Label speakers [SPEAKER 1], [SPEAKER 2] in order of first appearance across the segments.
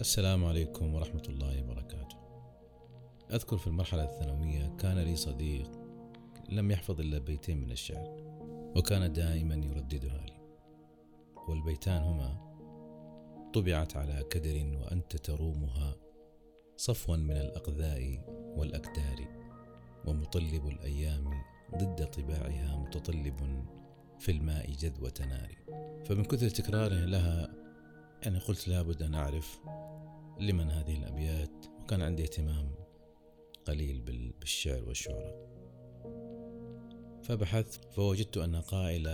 [SPEAKER 1] السلام عليكم ورحمة الله وبركاته. أذكر في المرحلة الثانوية كان لي صديق لم يحفظ إلا بيتين من الشعر، وكان دائما يرددها لي. والبيتان هما: طبعت على كدر وأنت ترومها صفوا من الأقذاء والأكدار، ومطلب الأيام ضد طباعها متطلب في الماء جذوة نار. فمن كثر تكراره لها يعني قلت لابد أن أعرف لمن هذه الأبيات وكان عندي اهتمام قليل بالشعر والشعراء فبحثت فوجدت أن قائل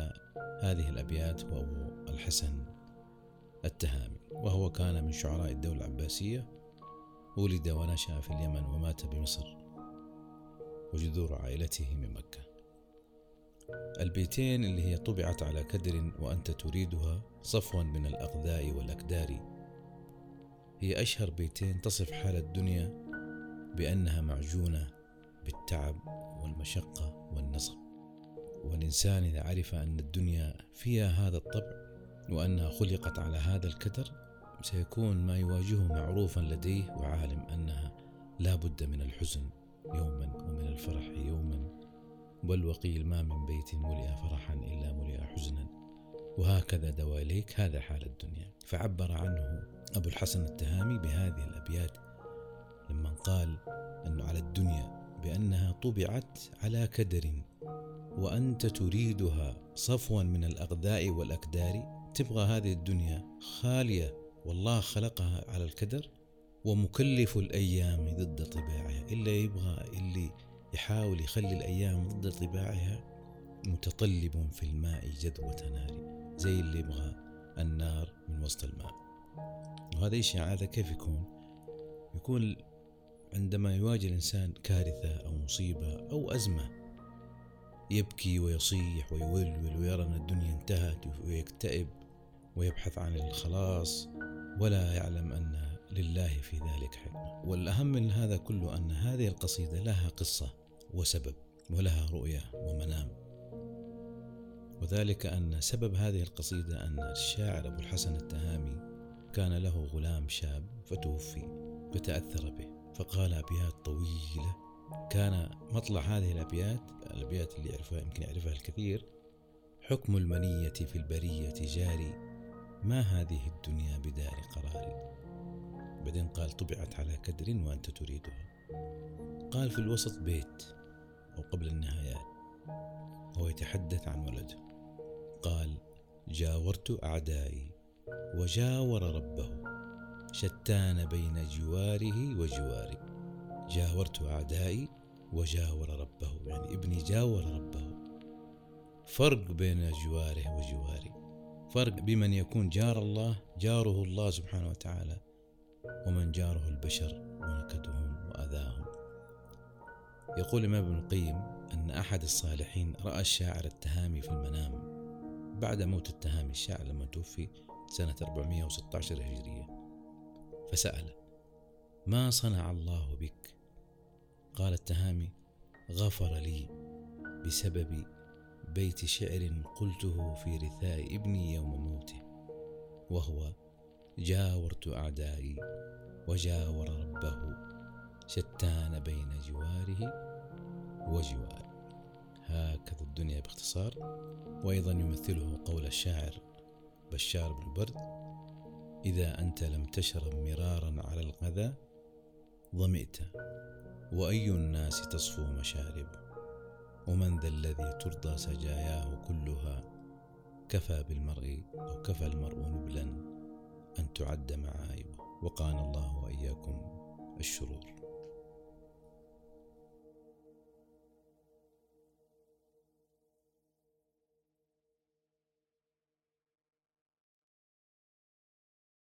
[SPEAKER 1] هذه الأبيات هو أبو الحسن التهامي وهو كان من شعراء الدولة العباسية ولد ونشأ في اليمن ومات بمصر وجذور عائلته من مكة. البيتين اللي هي طبعت على كدر وأنت تريدها صفوا من الأقذاء والأكدار هي أشهر بيتين تصف حال الدنيا بأنها معجونة بالتعب والمشقة والنصب. والإنسان إذا عرف أن الدنيا فيها هذا الطبع وأنها خلقت على هذا الكدر سيكون ما يواجهه معروفا لديه وعالم أنها لا بد من الحزن يوما ومن الفرح يوما. بل وقيل ما من بيت ملئ فرحا إلا ملئ حزنا. وهكذا دواليك هذا حال الدنيا. فعبر عنه أبو الحسن التهامي بهذه الأبيات لما قال أنه على الدنيا بأنها طبعت على كدر وأنت تريدها صفوا من الأغذاء والأكدار تبغى هذه الدنيا خالية والله خلقها على الكدر ومكلف الأيام ضد طباعها إلا يبغى اللي يحاول يخلي الأيام ضد طباعها متطلب في الماء جذوة نار زي اللي يبغى النار من وسط الماء. وهذا الشيء هذا كيف يكون؟ يكون عندما يواجه الإنسان كارثة أو مصيبة أو أزمة يبكي ويصيح ويولول ويرى أن الدنيا انتهت ويكتئب ويبحث عن الخلاص ولا يعلم أن لله في ذلك حكمة. والأهم من هذا كله أن هذه القصيدة لها قصة. وسبب ولها رؤية ومنام. وذلك أن سبب هذه القصيدة أن الشاعر أبو الحسن التهامي كان له غلام شاب فتوفي فتأثر به فقال أبيات طويلة. كان مطلع هذه الأبيات الأبيات اللي يعرفها يمكن يعرفها الكثير حكم المنية في البرية جاري ما هذه الدنيا بدار قرار؟ بعدين قال طبعت على كدر وأنت تريدها. قال في الوسط بيت أو قبل النهايات. وهو يتحدث عن ولده. قال جاورت أعدائي وجاور ربه شتان بين جواره وجواري. جاورت أعدائي وجاور ربه. يعني ابني جاور ربه. فرق بين جواره وجواري. فرق بمن يكون جار الله جاره الله سبحانه وتعالى. ومن جاره البشر ونكدهم وأذاهم. يقول الإمام ابن القيم أن أحد الصالحين رأى الشاعر التهامي في المنام بعد موت التهامي الشاعر لما توفي سنة 416 هجرية فسأل ما صنع الله بك؟ قال التهامي غفر لي بسبب بيت شعر قلته في رثاء ابني يوم موته وهو جاورت أعدائي وجاور ربه شتان بين جواره وجواري هكذا الدنيا باختصار. وأيضا يمثله قول الشاعر بشار بن برد إذا أنت لم تشرب مرارا على الغذا ظمئت وأي الناس تصفو مشارب؟ ومن ذا الذي ترضى سجاياه كلها؟ كفى بالمرء أو كفى المرء نبلا. أن تعد معايبه وقانا الله وإياكم الشرور.